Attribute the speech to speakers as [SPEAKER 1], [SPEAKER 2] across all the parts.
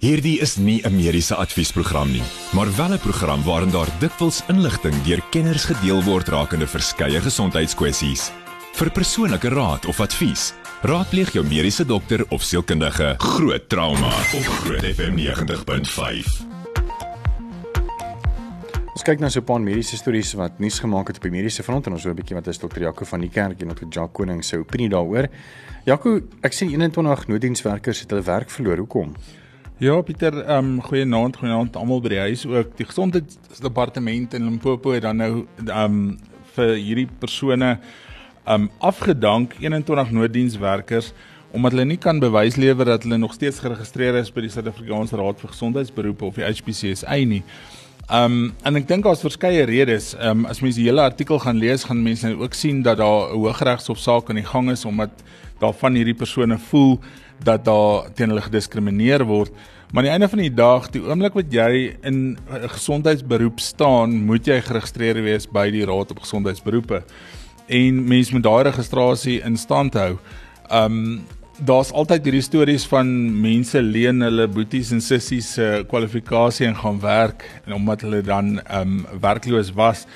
[SPEAKER 1] Hierdie is nie 'n mediese adviesprogram nie, maar wel 'n program waarin daar dikwels inligting deur kenners gedeel word rakende verskeie gesondheidskwessies. Vir persoonlike raad of advies, raadpleeg jou mediese dokter of sielkundige. Groot trauma op Groot FM 90.5.
[SPEAKER 2] Ons kyk nou so 'n paar mediese stories wat nuus gemaak het op die mediese front en ons hoor 'n bietjie wat is dokter Jaco van die kerk en dokter Jacques Koning se opinie daaroor. Jaco, ek sien 21 nooddienswerkers het hulle werk verloor. Hoekom?
[SPEAKER 3] Ja, Pieter, ehm um, goeienaand, goeienaand almal by die huis ook. Die gesondheidsdepartement in Limpopo het dan nou ehm um, vir hierdie persone ehm um, afgedank 21 nooddienswerkers omdat hulle nie kan bewys lewer dat hulle nog steeds geregistreer is by die Suid-Afrikaanse Raad vir Gesondheidsberoepe of die HPCSA nie. Ehm um, en ek dink daar's verskeie redes. Ehm um, as mens die hele artikel gaan lees, gaan mense nou ook sien dat daar 'n Hooggeregshofsaak aan die gang is omdat daarvan hierdie persone voel dat daar teen hulle gediskrimineer word. Maar aan die einde van die dag, die oomblik wat jy in 'n gesondheidsberoep staan, moet jy geregistreer wees by die Raad op Gesondheidsberoepe. En mense moet daai registrasie in stand hou. Um daar's altyd hierdie stories van mense leen hulle boeties en sissies se kwalifikasie en gaan werk en omdat hulle dan um werkloos was.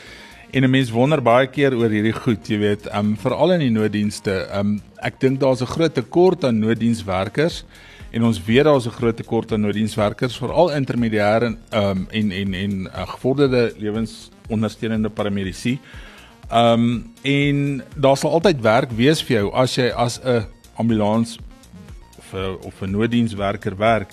[SPEAKER 3] En 'n mens wonder baie keer oor hierdie goed, jy weet, um veral in die nooddienste. Um ek dink daar's 'n groot tekort aan nooddienswerkers en ons weet daar's 'n groot tekort aan nooddienswerkers, veral intermediêre um en en en uh, gevorderde lewensondersteunende paramedisy. Um en daar sal altyd werk wees vir jou as jy as 'n ambulans 'n of 'n nooddienswerker werk.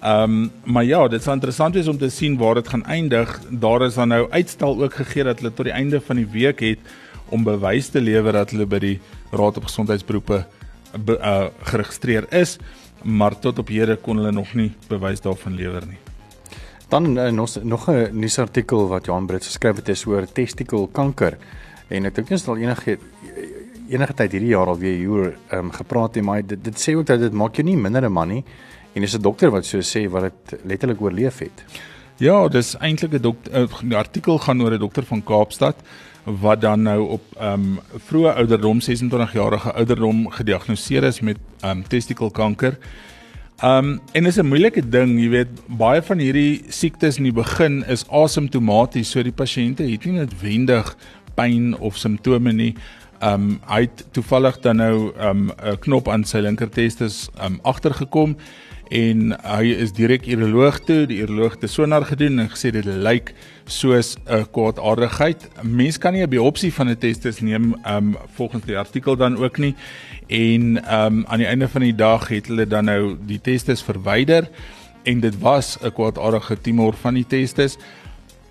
[SPEAKER 3] Ehm um, maar ja, dit is interessant wees om te sien waar dit gaan eindig. Daar is dan nou uitstel ook gegee dat hulle tot die einde van die week het om bewys te lewer dat hulle by die Raad op Gesondheidsberoepe be, uh, geregistreer is, maar tot op hede kon hulle nog nie bewys daarvan lewer nie.
[SPEAKER 2] Dan uh, nog nog 'n nuusartikel wat Johan Brits geskryf het oor testikelkanker en ek dink nie sal enige enige tyd hierdie jaar al weer hier ehm um, gepraat het maar dit, dit sê ook dat dit maak jou nie minder 'n man nie En dis 'n dokter wat so sê wat dit letterlik oorleef het.
[SPEAKER 3] Ja, dis eintlik 'n dokter 'n artikel gaan oor 'n dokter van Kaapstad wat dan nou op ehm um, vroeë ouderdom 26 jarige ouderdom gediagnoseer is met ehm um, testikelkanker. Ehm um, en is 'n moeilike ding, jy weet, baie van hierdie siektes in die begin is asymptomaties, so die pasiënte het nie noodwendig pyn of simptome nie. Ehm um, hy het toevallig dan nou ehm um, 'n knop aan sy linker testis ehm um, agtergekom en hy is direk uroloog toe, die uroloog het sonar gedoen en gesê dit lyk soos 'n kwaadaardigheid. Mens kan nie 'n biopsie van 'n testis neem um volgens die artikel dan ook nie. En um aan die einde van die dag het hulle dan nou die testis verwyder en dit was 'n kwaadaardige tumor van die testis.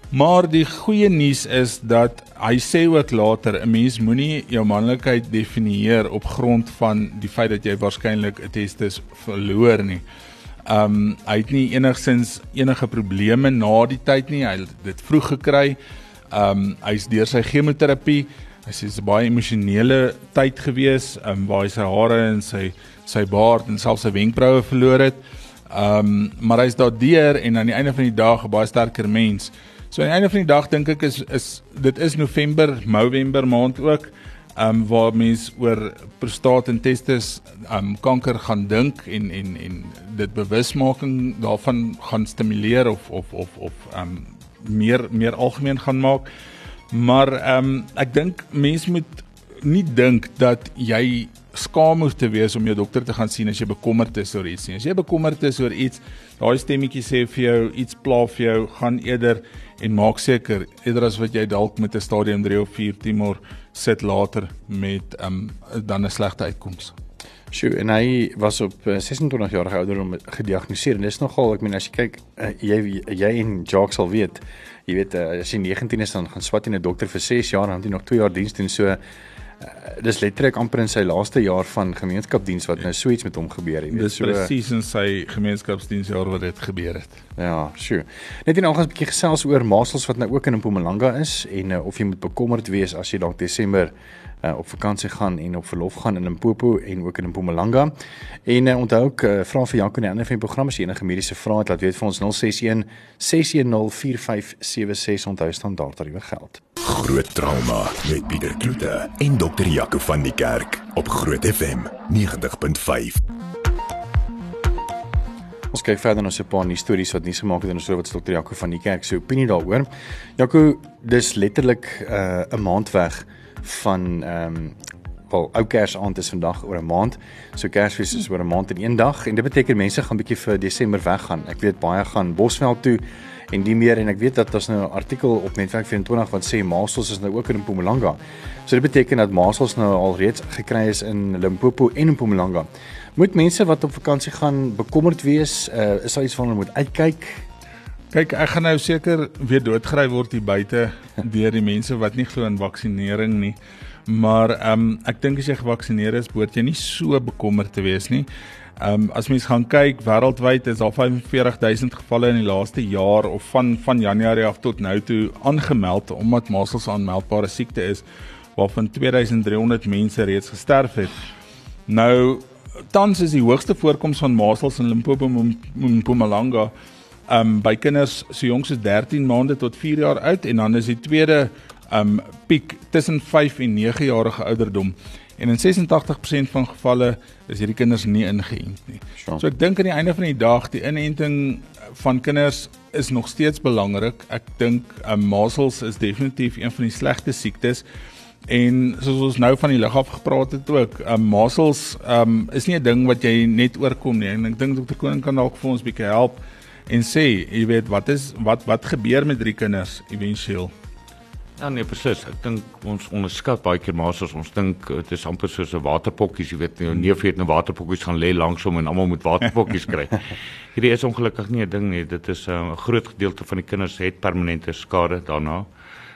[SPEAKER 3] Maar die goeie nuus is dat hy sê ook later 'n mens moenie jou manlikheid definieer op grond van die feit dat jy waarskynlik 'n testis verloor nie. Um hy het nie enigsins enige probleme na die tyd nie. Hy het dit vroeg gekry. Um hy's deur sy chemoterapie. Hy sê dit is 'n baie emosionele tyd gewees, um waar hy sy hare en sy sy baard en selfs sy wenkbroue verloor het. Um maar hy's daardeur en aan die einde van die dag 'n baie sterker mens. So aan die einde van die dag dink ek is is dit is November, November maand ook um waar mens oor prostaat en testis um kanker gaan dink en en en dit bewusmaking daarvan gaan stimuleer of of of of um meer meer algemeen gaan maak. Maar um ek dink mens moet nie dink dat jy skaam hoef te wees om jou dokter te gaan sien as jy bekommerd is oor iets nie. As jy bekommerd is oor iets, daai stemmetjie sê vir jou iets pla vir jou, gaan eerder en maak seker eerder as wat jy dalk met 'n stadium 3 of 4 tumor sit later met um dan 'n slegte uitkoms.
[SPEAKER 2] Sjoe, en hy was op 26 eh, jarige ouderdom gediagnoseer en dis nogal, ek meen as jy kyk, uh, jy jy en Jacques sal weet, jy weet uh, as jy 19 is dan gaan swat jy 'n dokter vir 6 jaar en dan het jy nog 2 jaar diens doen so Uh, dis letterlik amper in sy laaste jaar van gemeenskapsdiens wat nou so iets met hom gebeur
[SPEAKER 3] het. Dis so, presies in sy gemeenskapsdiensjaar wat dit gebeur het.
[SPEAKER 2] Ja, sure. Net en algens 'n bietjie gesels oor masels wat nou ook in Mpumalanga is en uh, of jy moet bekommerd wees as jy dalk Desember uh, op vakansie gaan en op verlof gaan in Limpopo en ook in Mpumalanga. En uh, onthou ook uh, vra vir Janko in die NFM program as jy enige mediese vrae het, laat weet vir ons 061 610 4576 onthou standaard tariewe geld.
[SPEAKER 1] Groot trauma met Pieter Kloete en dokter Jaco van die Kerk op Groot FM 90.5.
[SPEAKER 2] Ons kyk verder na so 'n paar nuus stories wat nuus gemaak het en so wat Dr. Jaco van die kerk se opinie daaroor. Jaco, dis letterlik 'n uh, maand weg van ehm um, wel ou Kersaand is vandag oor 'n maand. So Kersfees is oor 'n maand en een dag en dit beteken mense gaan bietjie vir Desember weggaan. Ek weet baie gaan Bosveld toe en die meer en ek weet dat daar's nou 'n artikel op Netwerk 24 wat sê Masels is nou ook in Mpumalanga. So dit beteken dat Masels nou al reeds gekry is in Limpopo en in Mpumalanga. Moet mense wat op vakansie gaan bekommerd wees? Uh, is daar iets waarna moet uitkyk?
[SPEAKER 3] Kyk, ek gaan nou seker weer doodgry word hier buite deur die mense wat nie glo in vaksinering nie. Maar ehm um, ek dink as jy gevaksinere is, behoort jy nie so bekommerd te wees nie. Ehm um, as mens gaan kyk wêreldwyd is daar 45000 gevalle in die laaste jaar of van van Januarie af tot nou toe aangemeld omdat masels aanmeldbare siekte is waarvan 2300 mense reeds gesterf het. Nou tans is die hoogste voorkoms van masels in Limpopo en Mpumalanga ehm um, by kinders so jonk as 13 maande tot 4 jaar oud en dan is die tweede ehm um, piek tussen 5 en 9 jarige ouderdom. En in 86% van gevalle is hierdie kinders nie ingeënt nie. So ek dink aan die einde van die dag die inenting van kinders is nog steeds belangrik. Ek dink um, measles is definitief een van die slegste siektes. En soos ons nou van die lig af gepraat het ook, um, measles um, is nie 'n ding wat jy net oorkom nie. En ek dink Dr. Koning kan dalk vir ons 'n bietjie help en sê, jy weet, wat is wat wat gebeur met drie kinders éventueel?
[SPEAKER 4] Ja nee, presies. Ek dink ons onderskat baie keer maar as ons dink dit is amper soos 'n waterpokkies, jy weet, jou neef het 'n waterpokkies gaan lê langs hom en almal moet waterpokkies kry. Hierdie is ongelukkig nie 'n ding nie. Dit is 'n uh, groot gedeelte van die kinders het permanente skade daarna.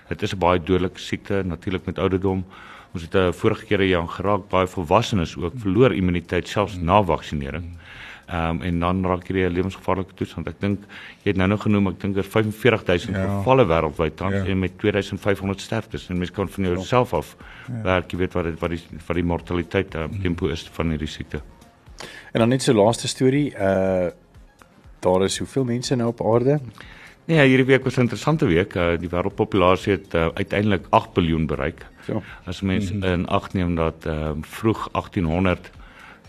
[SPEAKER 4] Dit is 'n baie dodelike siekte natuurlik met ouderdom. Ons het 'n uh, vorige keer hier aan geraak baie volwassenes ook verloor immuniteit selfs na vaksinering. Mm. Ehm um, en dan raak jy 'n lewensgevaarlike toestand. Ek dink jy het nou nog genoem, ek dink daar 45000 ja. gevalle wêreldwyd tans ja. en met 2500 sterftes en mens kan van jouself af ja. werk, jy weet wat dit wat die wat die mortaliteit uh, tempo is van hierdie siekte.
[SPEAKER 2] En dan net so laaste storie, uh daar is hoeveel mense nou op aarde?
[SPEAKER 4] Nee, ja, hierdie week was 'n interessante week. Uh, die wêreldpopulasie het uh, uiteindelik 8 miljard bereik. So. As mense mm -hmm. in ag neem dat uh, vroeg 1800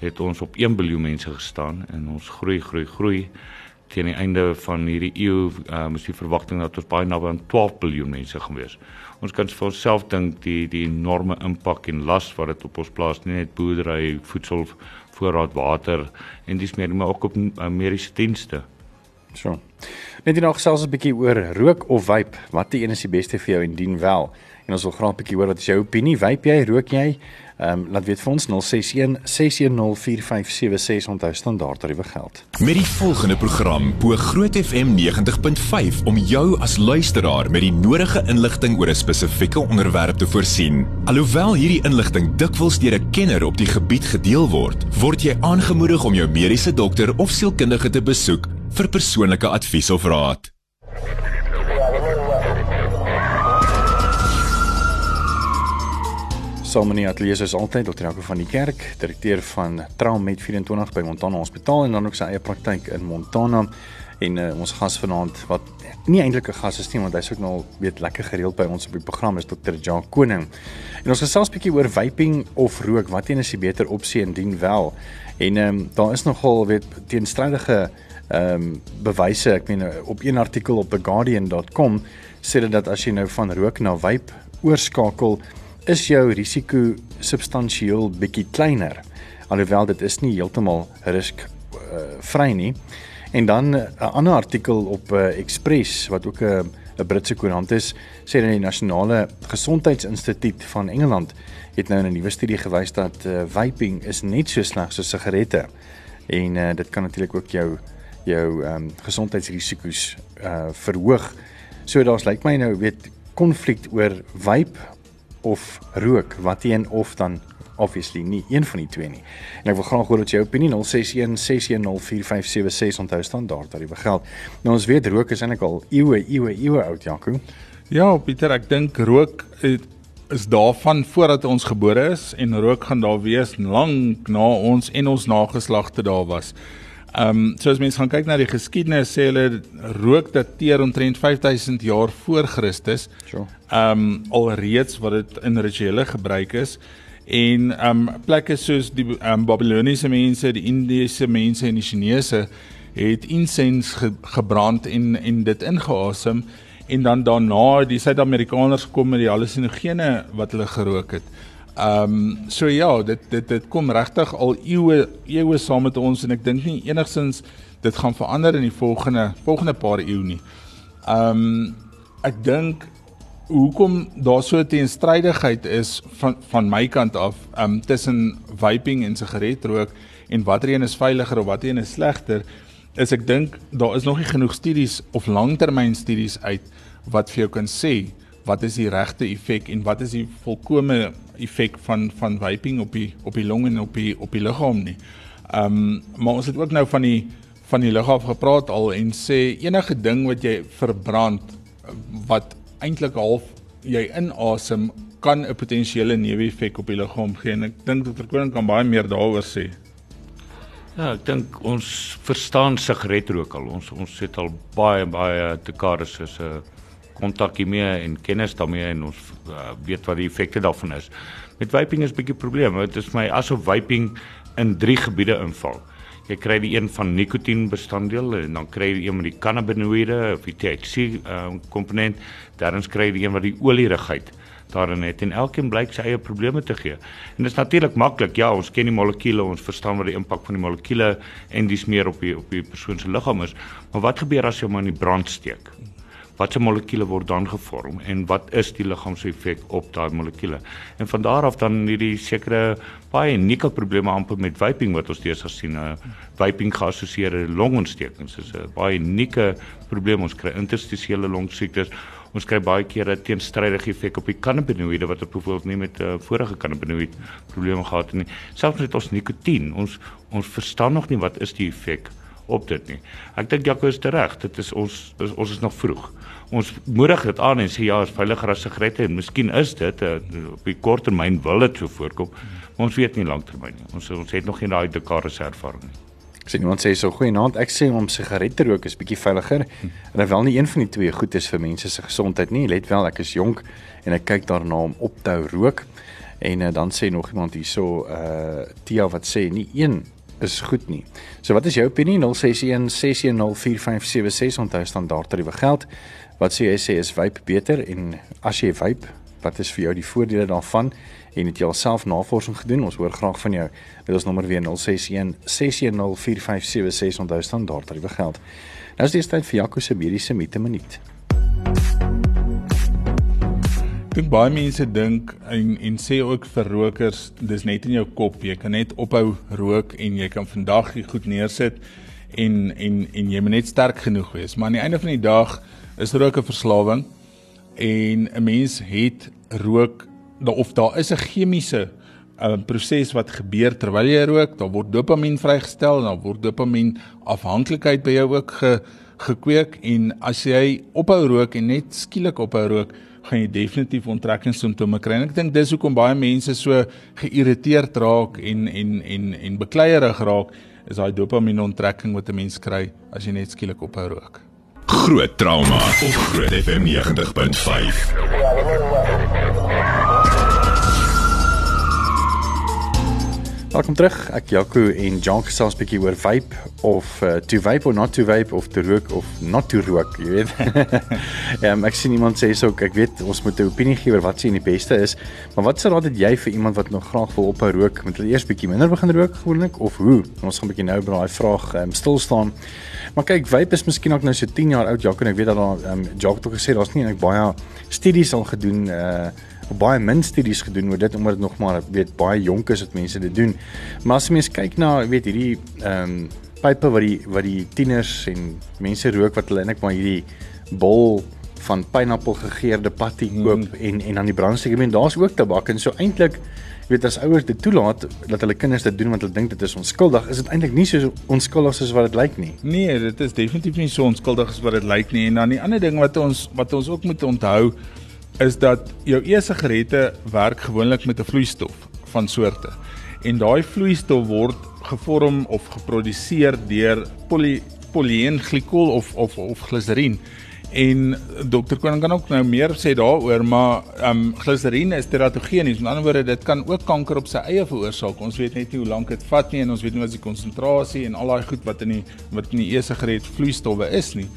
[SPEAKER 4] het ons op 1 miljard mense gestaan en ons groei groei groei teen die einde van hierdie eeu um, is die verwagting dat ons baie naby aan 12 miljard mense gaan wees. Ons kan vir onsself dink die die enorme impak en las wat dit op ons plaas nie net boerdery, voedsel, voorraad water en dis meer maar ook op uh, mediese dienste.
[SPEAKER 2] So. Net nog selfs 'n bietjie oor rook of vape. Watter een is die beste vir jou en dien wel? En ons wil graag 'n bietjie hoor wat is jou opinie? Vape jy, rook jy? Ehm um, laat weet vir ons 061 6104576 onthou standaard tariewe geld.
[SPEAKER 1] Met die volgende program bo Groot FM 90.5 om jou as luisteraar met die nodige inligting oor 'n spesifieke onderwerp te voorsien. Alhoewel hierdie inligting dikwels deur 'n kenner op die gebied gedeel word, word jy aangemoedig om jou mediese dokter of sielkundige te besoek vir persoonlike advies of raad.
[SPEAKER 2] Saam in die ateljee is altyd Dr. Jaco van die Kerk, direkteur van Traumet 24 by Montana Hospitaal en dan ook sy eie praktyk in Montana en uh, ons gas vanaand wat nie eintlik 'n gas is nie want hy's ook nou weet lekker gereeld by ons op die program is Dr. Jacques Koning. En ons gesels 'n bietjie oor vaping of rook, wat een is die beter opsie indien wel? En ehm um, daar is nogal weet teenstrydige ehm um, bewyse, ek meen op een artikel op theguardian.com sê dit dat as jy nou van rook na vape oorskakel is jou risiko substansieel bietjie kleiner. Alhoewel dit is nie heeltemal risk uh, vry nie. En dan 'n uh, ander artikel op uh, Express wat ook 'n uh, 'n Britse koerant is, sê dat die Nasionale Gesondheidsinstituut van Engeland het nou in 'n nuwe studie gewys dat uh, vaping is net so sleg soos sigarette. En uh, dit kan natuurlik ook jou jou um, gesondheidsrisiko's uh verhoog. So daar's lyk my nou weet konflik oor vape of rook, wat een of dan obviously nie een van die twee nie. En ek wil graag hoor wat jou opinie 0616104576 onthou staan daar dat dit begeld. Nou ons weet rook is eintlik al eeue eeue eeue oud Jaco.
[SPEAKER 3] Ja, Pieter, ek dink rook is daarvan voordat ons gebore is en rook gaan daar wees lank na ons en ons nageslagte daar was. Ehm um, so as mens gaan kyk na die geskiedenis sê hulle rook dateer omtrent 5000 jaar voor Christus. Sure. Ehm um, alreeds wat dit in rituele gebruik is en ehm um, plekke soos die um, Babiloniese mense, die Indiese mense en die Chinese het insens ge, gebrand en en dit ingeasem en dan daarna die Suid-Amerikaners kom met die hallusinogene wat hulle gerook het. Ehm um, so ja, dit dit dit kom regtig al eeue eeue saam met ons en ek dink nie enigsins dit gaan verander in die volgende volgende paar eeue nie. Ehm um, ek dink hoekom daar so 'n teenstrydigheid is van van my kant af um tussen vaping en sigaretrook en watter een is veiliger of watter een is slegter is ek dink daar is nog nie genoeg studies of langtermyn studies uit wat vir jou kan sê wat is die regte effek en wat is die volkomme effek van van vaping op die op die longe en op die op die liggaam nie. Um maar ons het ook nou van die van die lug af gepraat al en sê enige ding wat jy verbrand wat eintlik half jy inasem kan 'n potensiële neeweffek op die liggaam gee en ek dink Dr. Koning kan baie meer daaroor sê.
[SPEAKER 4] Ja, ek dink ons verstaan sigaretrook al. Ons ons het al baie baie dekades as 'n kontak hiermee en kennis daarmee en ons uh, weet wat die effekte daarvan is. Met vaping is 'n bietjie probleem. Dit is my asof vaping in drie gebiede inval. Jy kry die een van nikotien bestanddele en dan kry jy een met die cannabinoïde of die THC um, komponent, dan kry jy die een wat die olierigheid daarin het en elkeen blyk sy eie probleme te gee. En dit is natuurlik maklik. Ja, ons ken die molekules, ons verstaan wat die impak van die molekules en dis meer op die op die persoon se liggaam is. Maar wat gebeur as jy hom in die brand steek? Watse molekules word dan gevorm en wat is die liggaamseffek op daai molekules. En van daar af dan hierdie sekere baie unieke probleme amper met vaping wat ons steeds gesien. Uh, vaping geassosieerde longontstekings is 'n baie unieke probleem. Ons kry interstisiële longsiektes. Ons kry baie keer 'n teenstrydige effek op die cannabinoïde wat op byvoorbeeld nie met 'n uh, vorige cannabinoïde probleme gehad het nie. Selfs met ons nikotien. Ons ons verstaan nog nie wat is die effek op dit nie. Ek dink Jaco is reg. Dit is ons is, ons is nog vroeg ons moedig dit aan en sê ja, is veiliger as sigarette en miskien is dit uh, op die kort termyn wil dit so voorkom. Maar ons weet nie lanktermyn nie. Ons ons het nog nie daai dekades ervaring nie.
[SPEAKER 2] Ek sê iemand sê so goeienaand. Ek sê om sigarette rook is bietjie veiliger. En wel nie een van die twee goed is vir mense se gesondheid nie. Let wel, ek is jonk en ek kyk daarna om op te hou rook. En uh, dan sê nog iemand hierso uh Tia wat sê nie een is goed nie. So wat is jou opinie? 061 610 4576 onthou standaard tariewe geld. Wat sê jy sê is vape beter en as jy vape, wat is vir jou die voordele daarvan? En het jy alself navorsing gedoen? Ons hoor graag van jou. Dit is nommer weer 061 610 4576 onthou standaard tariewe geld. Nou is dit tyd vir Jaco se mediese mite minuut.
[SPEAKER 3] Ek baie mense dink en en sê ook vir rokers, dis net in jou kop. Jy kan net ophou rook en jy kan vandag goed neersit en en en jy moet net sterk genoeg wees. Maar aan die einde van die dag is rook 'n verslawing en 'n mens het rook of daar is 'n chemiese 'n uh, proses wat gebeur terwyl jy rook, daar word dopamien vryggestel en dan word dopamien afhanklikheid by jou ook ge, gekweek en as jy ophou rook en net skielik ophou rook, gaan jy definitief onttrekkingssimptome kry. En ek dink dis hoekom baie mense so geïrriteerd raak en en en en bekleierig raak, is daai dopamien onttrekking wat 'n mens kry as jy net skielik ophou rook.
[SPEAKER 1] Groot trauma op Groot FM 90.5.
[SPEAKER 2] Welkom terug. Ek Jaco en Jonk gesels 'n bietjie oor vape of uh, to vape or not to vape of to rook of not to rook, jy weet. Ehm um, ek sien iemand sê so ek weet ons moet 'n opinie gee oor wat sien die beste is. Maar wat sou raad het jy vir iemand wat nog graag wil ophou rook, moet hulle eers bietjie minder begin rook gewoonlik of hoe? Ons gaan 'n bietjie nou by daai vraag um, stil staan. Maar kyk, vape is miskien ook nou so 10 jaar oud, Jaco en ek weet dat daar ehm um, Jaco het gesê daar's nie eintlik baie studies al gedoen uh baie min studies gedoen oor dit omdat dit nog maar weet baie jonk is wat mense dit doen. Maar as jy mens kyk na weet hierdie ehm um, pype wat die wat die tieners en mense rook wat hulle eintlik maar hierdie bol van pineappel gegeurde patty koop mm. en en dan die brandsteek, ek meen daar's ook tabak en so eintlik weet as ouers dit toelaat dat hulle kinders dit doen want hulle dink dit is onskuldig, is dit eintlik nie so onskuldig soos wat dit lyk nie.
[SPEAKER 3] Nee, dit is definitief nie so onskuldig as wat dit lyk nie en dan die ander ding wat ons wat ons ook moet onthou is dat jou e-sigarette werk gewoonlik met 'n vloeistof van soorte. En daai vloeistof word gevorm of geproduseer deur poly polyeenglikol of of of gliserien. En dokter Koning kan ook nou meer sê daaroor, maar ehm um, gliserien is teratogenies. Met ander woorde, dit kan ook kanker op sy eie veroorsaak. Ons weet net nie hoe lank dit vat nie en ons weet nie wat die konsentrasie en al daai goed wat in die wat in die e-sigaret vloeistowwe is nie.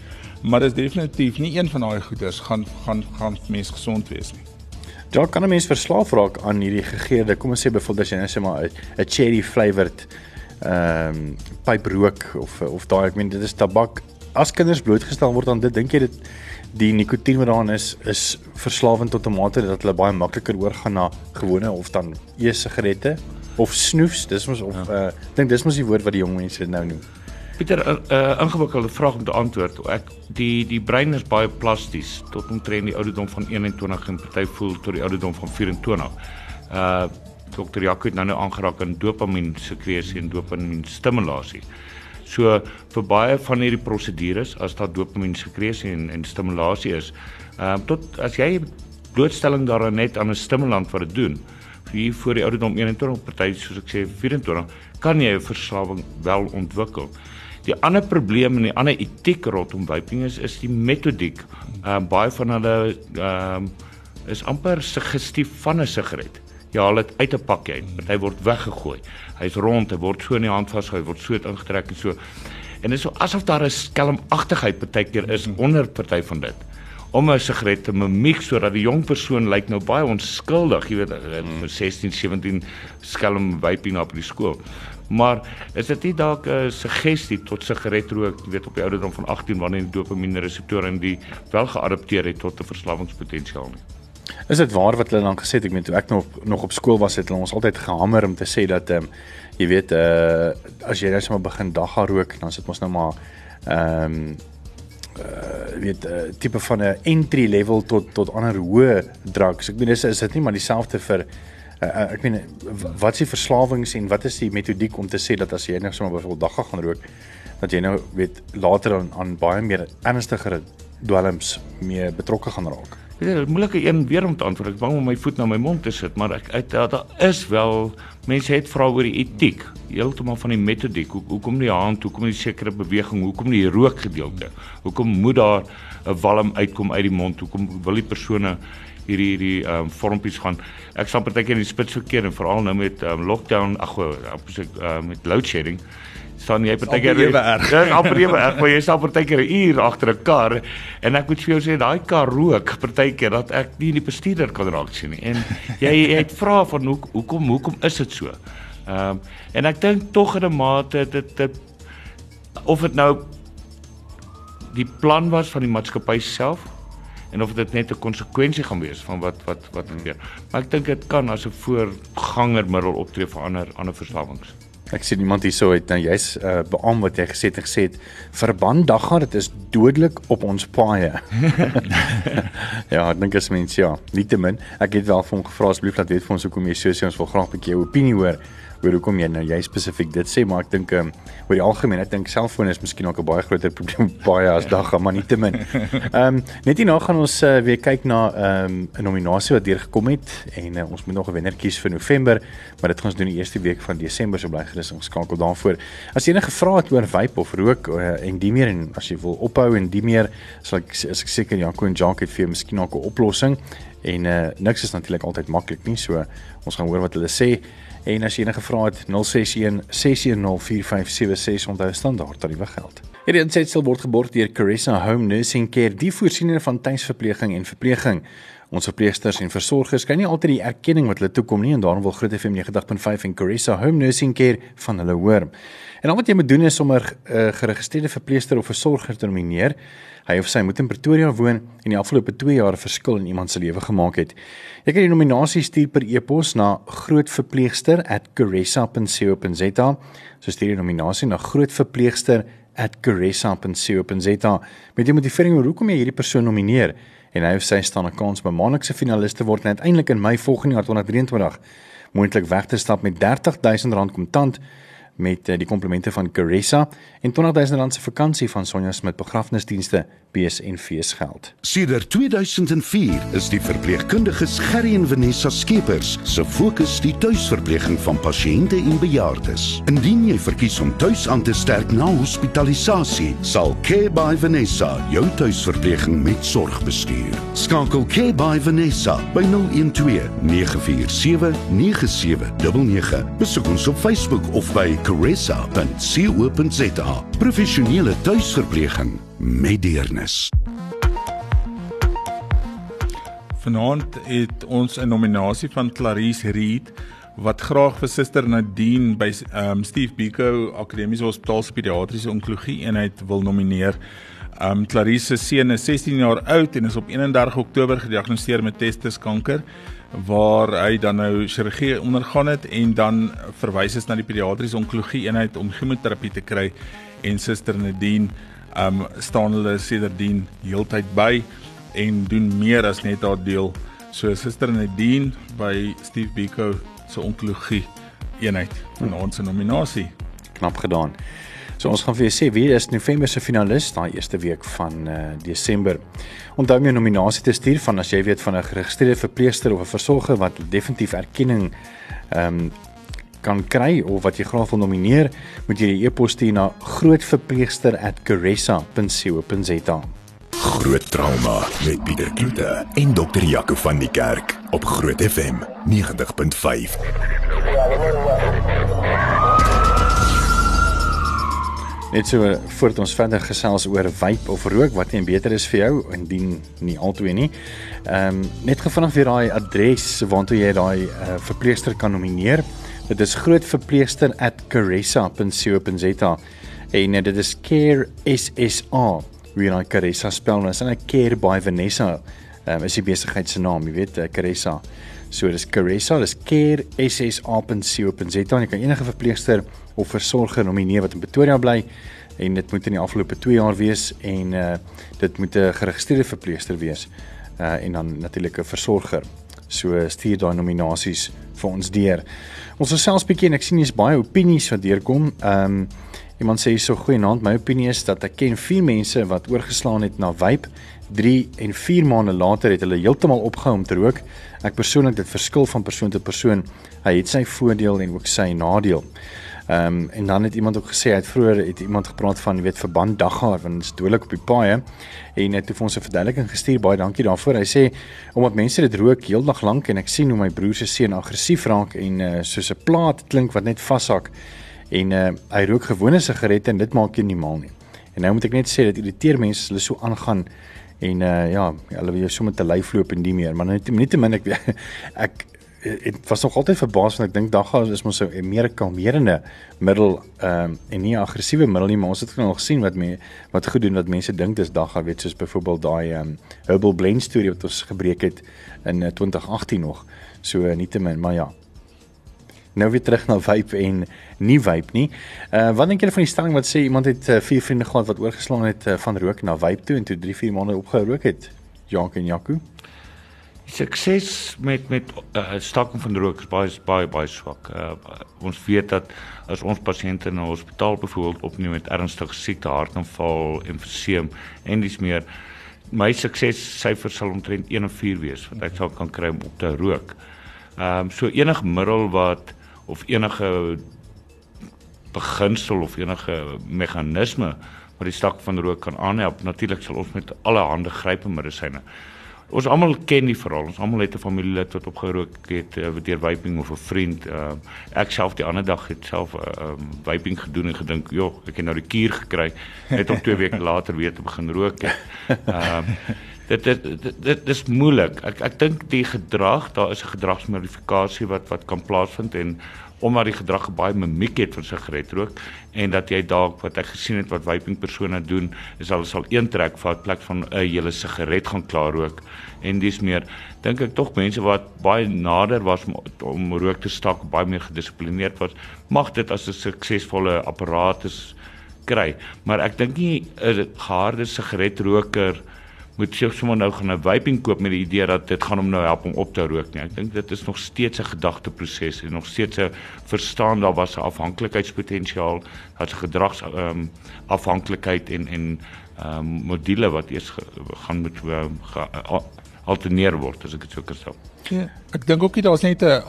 [SPEAKER 3] Maar dit is definitief nie een van daai goeders gaan gaan gaan mens gesond wees nie.
[SPEAKER 2] Ja, kan 'n mens verslaaf raak aan hierdie gegeurde, kom ons sê byvoorbeeld as jy nou sê maar 'n cherry flavored ehm um, pyprook of of daai ek meen dit is tabak. As kinders blootgestel word aan dit, dink jy dit die nikotien wat daarin is is verslawend tot 'n mate dat hulle baie makliker oorgaan na gewone of dan e-sigarette of snoefs. Dis mos of ja. uh dink dis mos die woord wat die jong mense dit nou noem.
[SPEAKER 4] Pieter, 'n uh, uh, ingewikkelde vraag om te antwoord. Ek die die brein is baie plasties tot omtrent die ouderdom van 21 en party voel tot die ouderdom van 24. Uh Dr. Jaco het nou nou aangeraak aan dopamien sekresie en dopamien stimulasie. So vir baie van hierdie prosedures as daar dopamien sekresie en en stimulasie is, ehm uh, tot as jy blootstelling daaraan net aan 'n stimulant wat dit doen, vir voor die ouderdom 21 party soos ek sê 24, kan jy 'n verslawing wel ontwikkel. Die ander probleem en die ander etiek rondom vaping is is die metodiek. Ehm uh, baie van hulle ehm uh, is amper suggestief van 'n sigaret. Jy haal dit uit 'n pakkie uit, hy word weggegooi. Hy's rond, hy word so in die hand vasgehou, word so ingetrek en so. En dit is so asof daar 'n skelmagtigheid partykeer is onder party van dit om 'n sigaret te mimiek sodat die jong persoon lyk nou baie onskuldig, jy weet, mm. 16, 17 skelm vaping op die skool. Maar is dit nie dalk 'n suggestie tot sigaretrook, jy weet op die ouderdom van 18 wanneer die dopamien reseptore in die wel geadapteer het tot 'n verslawingspotensiaal nie?
[SPEAKER 2] Is dit waar wat hulle dan gesê het ek meen toe ek nog nog op skool was het hulle ons altyd gehamer om te sê dat ehm um, jy weet uh as jy nou sommer begin dagga rook dan sit ons nou maar ehm um, uh weet uh, tipe van 'n entry level tot tot ander hoë drugs. Ek bedoel is is dit nie maar dieselfde vir uh, ek meen wat is die verslawings en wat is die metodiek om te sê dat as jy nou sommer byvoorbeeld dagga gaan rook dat jy nou weet later aan aan baie meer ernstigere dwelms mee betrokke gaan raak.
[SPEAKER 4] Dit is 'n moeilike een weer om te antwoord. Ek bang om my voet na my mond te sit, maar ek uit daar is wel mense het vra oor die etiek, heeltemal van die metodiek. Hoe hoekom die hand, hoekom die sekere beweging, hoekom die rookgedeelte? Hoekom moet daar 'n walm uitkom uit die mond? Hoekom wil die persone hierdie hierdie ehm um, vormpies gaan? Ek staan partykeer in die spits verkeer en veral nou met ehm um, lockdown, ag, uh, met load shedding staan jy partykeer. Dis amper ewe erg, maar jy staan partykeer 'n uur agter 'n kar en ek moet vir jou sê daai kar rook partykeer dat ek nie die bestuurder kan raak sien nie. En jy jy het vra van hoe hoekom hoekom is dit so? Ehm um, en ek dink tog in 'n mate dit dit of dit nou die plan was van die maatskappy self en of dit net 'n konsekwensie gaan wees van wat wat wat gebeur. Maar ek dink dit kan as 'n voorgangermiddel optree vir ander ander verslawings.
[SPEAKER 2] Ek sien iemand hierso het nou jy's uh, beam wat jy gesê het en gesê het verband dagga dit is dodelik op ons paaie. ja, ek dink as mens ja, nietemin, ek het wel vir hom gevra asseblief laat weet vir ons hoekom jy so sê ons wil graag 'n bietjie jou opinie hoor oor hoekom jy nou jy spesifiek dit sê maar ek dink um, oor die algemeen ek dink selfoon is miskien ook 'n baie groter probleem baie as dagga maar nie te min. Ehm um, net hierna gaan ons uh, weer kyk na ehm, 'n um, nominasie wat deurgekom het en uh, ons moet nog 'n wenner kies vir November maar dit gaan ons doen die eerste week van Desember so bly gerus geskakel daarvoor. As enige vrae het oor vape of rook uh, en die meer en as jy wil ophou en die meer sal ek as ek seker Janko en Jacques het vir jou miskien ook 'n oplossing en uh, niks is natuurlik altyd maklik nie so ons gaan hoor wat hulle sê En as jy enige vrae het 061 610 4576 onthou standaard tariewe geld. Hierdie insetsel word geborg deur Caressa Home Nursing Care, die voorsiening van tuisverpleging en verpleging. Ons verpleegsters en versorgers kry nie altyd die erkenning wat hulle toekom nie en daarom wil Groot FM 90.5 en Caressa Home Nursing Care van hulle hoor. En al wat jy moet doen is om 'n uh, geregistreerde verpleegster of versorger te nomineer. Hy of sy moet in Pretoria woon en die afgelope 2 jaar 'n verskil in iemand se lewe gemaak het. Jy kan die nominasie stuur per e-pos na grootverpleegster@caressa.co.za. So stuur die nominasie na grootverpleegster@caressa.co.za met die motivering hoekom jy hierdie persoon nomineer? En hy of sy staan 'n kans om 'n maandelikse finaliste word en uiteindelik in Mei volgende jaar 2023 moontlik weg te stap met R30000 kontant met uh, die komplemente van Caressa en R20000 se vakansie van Sonja Smit begrafnisdienste bees en feesgeld.
[SPEAKER 5] Sedert 2004 is die verpleegkundiges Gerry en Vanessa Skeepers se fokus die tuisverpleging van pasiënte en bejaardes. Indien jy verkies om tuis aan te sterk na hospitalisasie, sal Care by Vanessa jou tuisverpleging met sorg bestuur. Skakel Care by Vanessa by 012 947 9799. Besoek ons op Facebook of by caressa.co.za. Professionele tuisverpleging met deernis.
[SPEAKER 3] Vanaand het ons 'n nominasie van Clarice Reed wat graag vir Suster Nadine by um, Steve Biko Akademiese Hospitaal se Pediatriese Onkologie eenheid wil nomineer. Um Clarice se seun is 16 jaar oud en is op 31 Oktober gediagnoseer met testiskanker waar hy dan nou chirurgie ondergaan het en dan verwys is na die pediatriese onkologie eenheid om chemoterapie te kry en Suster Nadine um staan hulle sedertdien heeltyd by en doen meer as net haar deel. So Suster Nadine by Steve Biko se onkologie eenheid van ons nominasie.
[SPEAKER 2] Knap gedaan. So ons gaan vir julle sê wie is November se finalis daai eerste week van uh, Desember. Onthou my nominasie te stuur van as jy weet van 'n geregistreerde verpleegster of 'n versorger wat definitief erkenning ehm um, kan kry of wat jy graag wil nomineer, moet jy 'n e-pos stuur na grootverpleegster@caressa.co.za.
[SPEAKER 1] Groot trauma met Pieter Kloete en dokter Jaco van die Kerk op Groot FM 90.5.
[SPEAKER 2] Net so voordat ons verder gesels oor vape of rook wat nie beter is vir jou indien nie altyd nie. Ehm um, net gevra vir daai adres waartoe jy daai uh, verpleegster kan nomineer. Dit is grootverpleegster@caressa.co.za en uh, dit is care SSA wie daai Caressa spel nou is en 'n care by Vanessa um, is die besigheid se naam, jy weet, uh, Caressa. So dis Caressa, dis care SSA.co.za en jy kan enige verpleegster of versorger nomineer wat in Pretoria bly en dit moet in die afgelope 2 jaar wees en uh, dit moet 'n geregistreerde verpleegster wees uh, en dan natuurlik 'n versorger. So stuur daai nominasies vir ons deur. Ons gesels bietjie en ek sien hier's baie opinies wat deurkom. Ehm um, iemand sê hierso goeienaand, my opinie is dat ek ken 4 mense wat oorgeslaan het na vape. 3 en 4 maande later het hulle heeltemal opgehou om te rook. Ek persoonlik dit verskil van persoon tot persoon. Hy het sy voordeel en ook sy nadeel. Ehm um, en dan het iemand ook gesê hy het vroeër het iemand gepraat van weet verband daggaar want dit is dodelik op die paaie en het toe vir ons 'n verduideliking gestuur baie dankie daarvoor. Hy sê omdat mense dit rook heeldag lank en ek sien hoe my broer se seun aggressief raak en uh, soos 'n plaat klink wat net vashak en uh, hy rook gewone sigarette en dit maak hom nie mal nie. En nou moet ek net sê dit irriteer mense as hulle so aangaan en uh, ja, hulle wil jou sommer te lyf loop en nie meer, maar net net te min ek ek dit was nog altyd verbaas want ek dink dagga is mos 'n meer kalmerende middel ehm um, en nie 'n aggressiewe middel nie maar ons het nog gesien wat me wat goed doen wat mense dink dis dagga weet soos byvoorbeeld daai ehm um, herbal blend storie wat ons gebreek het in uh, eh, 2018 nog. So uh, nietemin maar ja nou weer terug na vape en nie vape nie. Uh wat dink julle van die stelling wat sê iemand het uh, vier vriende gehad wat oorgeslaan het uh, van rook na vape toe en toe 3 4 maande opgehou rook het? Jank en Jaco?
[SPEAKER 4] sukses met met uh, staking van rook is baie baie baie swak. Uh, ons weet dat as ons pasiënte na hospitaal byvoorbeeld opneem met ernstige siekte, hartaanval, emfyseem en dis meer my sukses syfer sal omtrent 1 of 4 wees wat ek sal kan kry om op te rook. Ehm um, so enige middel wat of enige beginsel of enige meganisme wat die stak van rook kan aanhelp, natuurlik sal ons met alle hande grype medisyne Ons almal ken die verhaal. Ons almal het 'n familielid wat opgerook het uh, deur vaping of 'n vriend. Uh, ek self die ander dag het self uh, um, vaping gedoen en gedink, "Jo, ek het nou die kuur gekry." Net om 2 weke later weer te begin rook. Ehm uh, dit dit dit, dit is moeilik. Ek ek dink die gedrag, daar is 'n gedragsmodifikasie wat wat kan plaasvind en omdat die gedrag baie mimiek het van sigaretrook en dat jy dalk wat ek gesien het wat vaping persone doen is hulle sal een trek vat plek van 'n uh, hele sigaret gaan klaar rook en dis meer dink ek tog mense wat baie nader was om, om rook te stak baie meer gedissiplineerd was mag dit as 'n suksesvolle apparaat is kry maar ek dink nie 'n harde sigaretroker moet sy sommer nou gaan 'n vaping koop met die idee dat dit gaan hom nou help om op te rook nie. Ek dink dit is nog steeds 'n gedagteproses en nog steeds 'n verstaan daar was 'n afhanklikheidspotensiaal, daar's gedrags ehm um, afhanklikheid en en ehm um, module wat eers ge, gaan moet uh, ge, uh, alterneer word as ek dit so kan sê.
[SPEAKER 3] Ja, ek dink ook nie daar's net 'n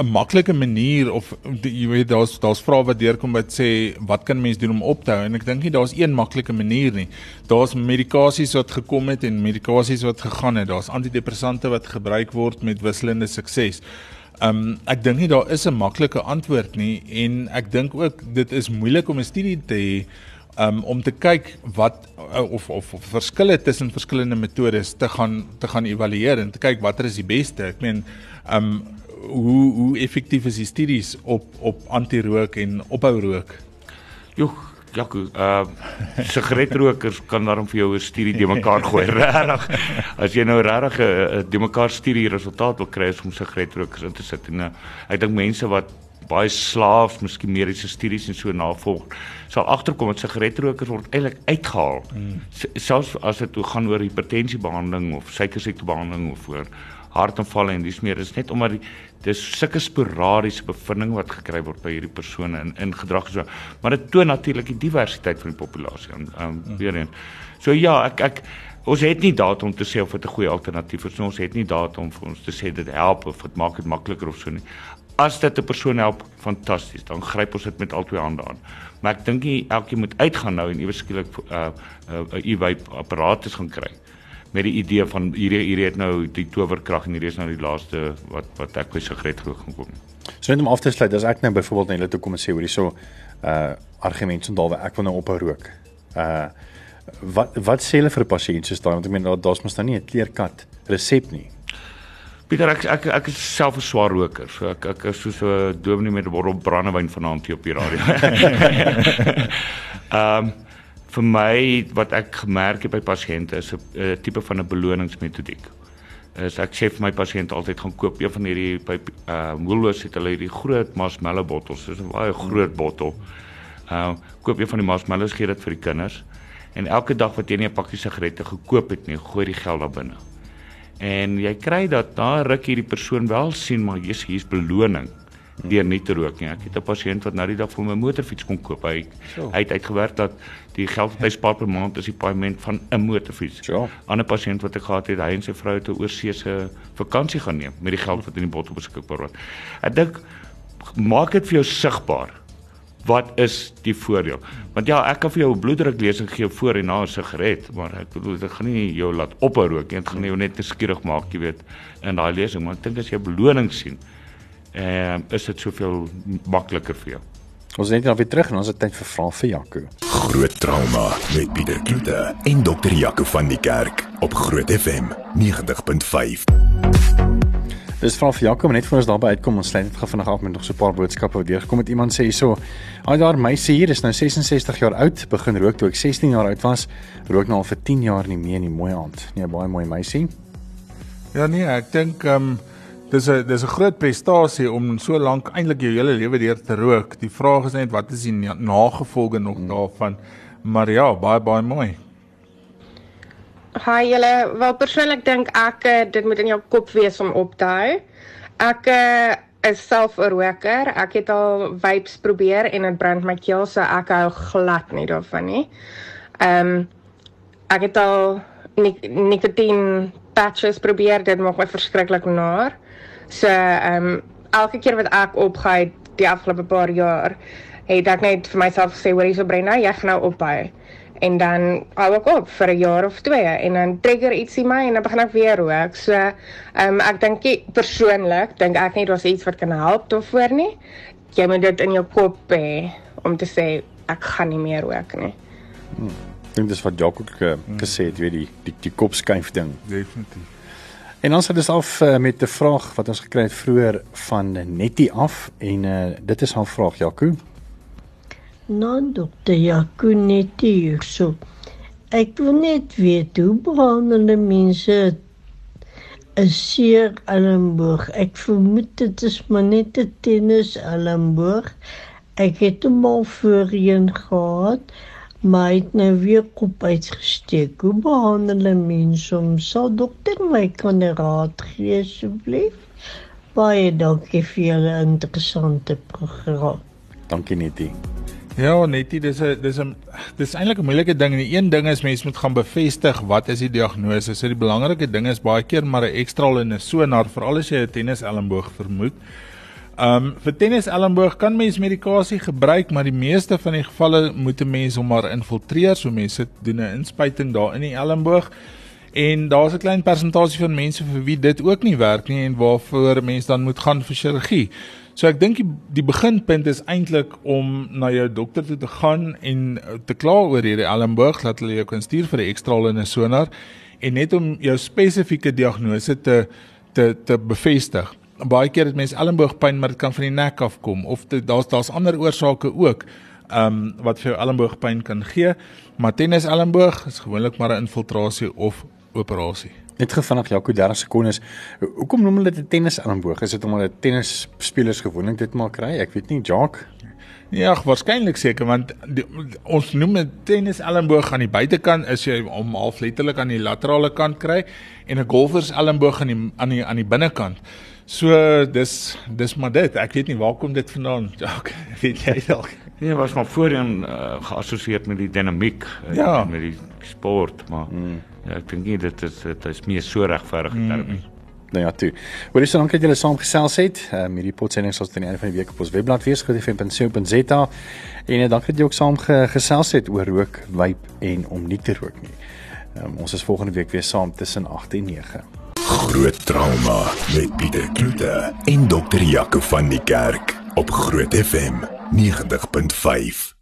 [SPEAKER 3] 'n maklike manier of die, jy weet daar's daar's vrae wat deurkom wat sê wat kan mens doen om op te hou en ek dink nie daar's een maklike manier nie. Daar's medikasies wat gekom het en medikasies wat gegaan het. Daar's antidepressante wat gebruik word met wisselende sukses. Um ek dink nie daar is 'n maklike antwoord nie en ek dink ook dit is moeilik om 'n studie te hê um, om te kyk wat uh, of, of of verskille tussen verskillende metodes te gaan te gaan evalueer en te kyk watter is die beste. Ek meen um hoe hoe effektief is die studies op op anti-rook en ophou rook?
[SPEAKER 4] Joh, Jaco, uh sigaretrokers kan daarom vir jou 'n studie de mekaar gooi. Regtig. As jy nou regtig 'n de mekaar studie resultaat wil kry om sigaretrokers in te sit en uh, ek dink mense wat baie slaaf, miskien mediese studies en so navolg, sal agterkom dat sigaretrokers word eintlik uitgehaal. Mm. Selfs as dit gaan oor hipertensiebehandeling of suikersiektebehandeling of oor hartaanvalle en dis meer is net omdat die dis sulke sporadiese bevindinge wat gekry word by hierdie persone in in gedrag so maar dit toon natuurlik die diversiteit van die populasie en um, mm. weer een. So ja, ek ek ons het nie data om te sê of dit 'n goeie alternatief is. Ons het nie data om vir ons te sê dit help of dit maak dit makliker of so nie as dit 'n persoon help, fantasties, dan gryp ons dit met al twee hande aan. Maar ek dink nie elkeen moet uitgaan nou en iewers skielik 'n uh, 'n uh, e-vape apparaat gaan kry met die idee van hierdie hierdie het nou die towerkrag en hierdie is nou die laaste wat wat ek by sigaret gaan kom.
[SPEAKER 2] So net om af te sluit, as ek nou byvoorbeeld net toe kom en sê hoor hierso uh argument son dalwe ek wil nou ophou rook. Uh wat wat sê hulle vir 'n pasiënt soos daai want ek meen daar's mos dan nie 'n kleerkat resep nie.
[SPEAKER 4] Pieter ek ek ek is self 'n swaar roker. So ek ek is soos 'n dominee met 'n bottel brandewyn vanaand hier op die radio. Ehm um, vir my wat ek gemerk het by pasiënte is 'n tipe van 'n beloningsmetodiek. Is ek sê vir my pasiënte altyd gaan koop een van hierdie by uh, Woolworths het hulle hierdie groot marshmallow bottels. Dis 'n baie groot bottel. Ehm uh, koop een van die marshmallows gee dit vir die kinders. En elke dag wat jy nie 'n pakkie sigarette gekoop het nie, gooi die geld daar binne. En jy kry dat daar ruk hierdie persoon wel sien maar jy's hier's beloning deur nie te rook nie. Ek het 'n pasiënt wat nou die dag vir my motorfiets kom koop. Hy so. hy het uitgewerk dat die geld wat hy spaar per maand is die paaiement van 'n motorfiets. 'n so. Ander pasiënt wat ek gehad het, hy en sy vrou het 'n oorseese vakansie gaan neem met die geld wat in die bottel beskikbaar was. Ek dink maak dit vir jou sigbaar wat is die voordeel? Want ja, ek kan vir jou 'n bloeddruk lesing gee voor en na 'n sigaret, maar ek bedoel dit gaan nie jou laat ophou rook nie, dit gaan jou net nuuskierig maak, jy weet, in daai lesing, maar ek dink as jy beloning sien, ehm uh, is dit soveel makliker vir jou.
[SPEAKER 2] Ons net nou weer terug en ons het tyd vir vrae vir Jaco.
[SPEAKER 1] Groot trauma met Pieter Kloete en dokter Jaco van die Kerk op Groot FM 90.5.
[SPEAKER 2] Dis vra vir Jakob net voor ons daarby uitkom ons sluit net gou vinnig af met nog so 'n paar boodskappe wat deurgekom het. Iemand sê hierso: "Ag daar meisie hier is nou 66 jaar oud, begin rook toe ek 16 jaar oud was. Rook nou al vir 10 jaar nie meer nie, mooi aand." Nee, baie mooi meisie.
[SPEAKER 3] Ja nee, ek dink ehm um, dis 'n dis 'n groot prestasie om so lank eintlik jou hele lewe deur te rook. Die vraag is net wat is die nagevolge nog hmm. daarvan? Maar ja, baie baie mooi.
[SPEAKER 6] Hi julle, wel persoonlik dink ek eh, dit moet in jou kop wees om op te hou. Ek uh, is self 'n roker. Ek het al vapes probeer en dit brand my keel, so ek hou glad nie daarvan nie. Ehm um, ek het al nik nikotien patches probeer, dit maak my verskriklik naar. So ehm um, elke keer wat ek opgehou die afgelope paar jaar, het ek net vir myself gesê, "Hoor hierso Brenna, jy gaan nou ophou." En dan hou ek op vir 'n jaar of twee en dan trigger iets in my en dan begin ek weer rook. So, ehm um, ek dink persoonlik dink ek nie daar's iets wat kan help daarvoor nie. Jy moet dit in jou kop hê om te sê ek gaan nie meer rook nie.
[SPEAKER 2] Hmm. Ek dink dis wat Jacques ook uh, gesê het, weet die die die kop skuif ding.
[SPEAKER 3] Definitief.
[SPEAKER 2] En ons het dus af uh, met 'n vraag wat ons gekry het vroeër van Nettie af en uh, dit is haar vraag Jaco
[SPEAKER 7] nou dokter Jakunet hierso. Ek wil net weet hoe behandel mense 'n seer elmboog. Ek vermoed dit is maar net 'n tennis elmboog. Ek het hom al voorheen gehad, maar hy het nou weer kop uitgesteek. Hoe behandel 'n mens hom? Sal dokter my kan raad gee asseblief? Baie dankie vir julle interessante program.
[SPEAKER 2] Dankie Nettie.
[SPEAKER 3] Ja, netie, dis 'n dis 'n dis eintlik 'n moeilike ding. Die een ding is mense moet gaan bevestig wat is die diagnose. So die belangrike ding is baie keer maar 'n ekstraal en 'n sonar veral as jy 'n tennis elmboog vermoed. Um vir tennis elmboog kan mens medikasie gebruik, maar die meeste van die gevalle moet 'n mens hom maar infiltreer. So mense doen 'n inspuiting daar in die elmboog. En daar's 'n klein persentasie van mense vir wie dit ook nie werk nie en waarvoor mense dan moet gaan vir chirurgie. So ek dink die, die beginpunt is eintlik om na jou dokter toe te gaan en te kla oor hierdie elmboog dat hulle jou kan stuur vir 'n ekstraal en 'n sonar en net om jou spesifieke diagnose te te te bevestig. Baie keer het mense elmboogpyn maar dit kan van die nek af kom of daar's daar's ander oorsake ook ehm um, wat vir jou elmboogpyn kan gee. Maar tennis elmboog is gewoonlik maar 'n infiltrasie of operasie.
[SPEAKER 2] Net gevinnig Jaco 30 sekondes. Hoekom noem hulle dit 'n tennis elmboog? Is dit omdat 'n tennisspelers gewoonlik dit maar kry? Ek weet nie, Jacques.
[SPEAKER 3] Ja, waarskynlik seker want die, ons noem dit tennis elmboog aan die buitekant is jy om half letterlik aan die laterale kant kry en 'n golfers elmboog aan die aan die aan die binnekant. So dis dis maar dit. Ek weet nie waar kom dit vandaan. Jacques, weet jy dalk?
[SPEAKER 4] Nee, was maar voorheen uh, geassosieer met die dinamiek uh,
[SPEAKER 3] Ja.
[SPEAKER 4] met die sport, maar mm. Ja, ek dink nie dit is dit is meer so regverdig mm. terme.
[SPEAKER 2] Nou ja, toe. Hoorie so dankie dat julle saam gesels het. Ehm um, hierdie potsending sal tot aan die einde van die week op ons webblad wees gotfm.co.za. En uh, dankie dat jy ook saam ge gesels het oor rook, wyp en om nie te rook nie. Ehm um, ons is volgende week weer saam tussen 8 en 9.
[SPEAKER 1] Groot trauma met Pieter Kloete en dokter Jaco van die Kerk op Groot FM 90.5.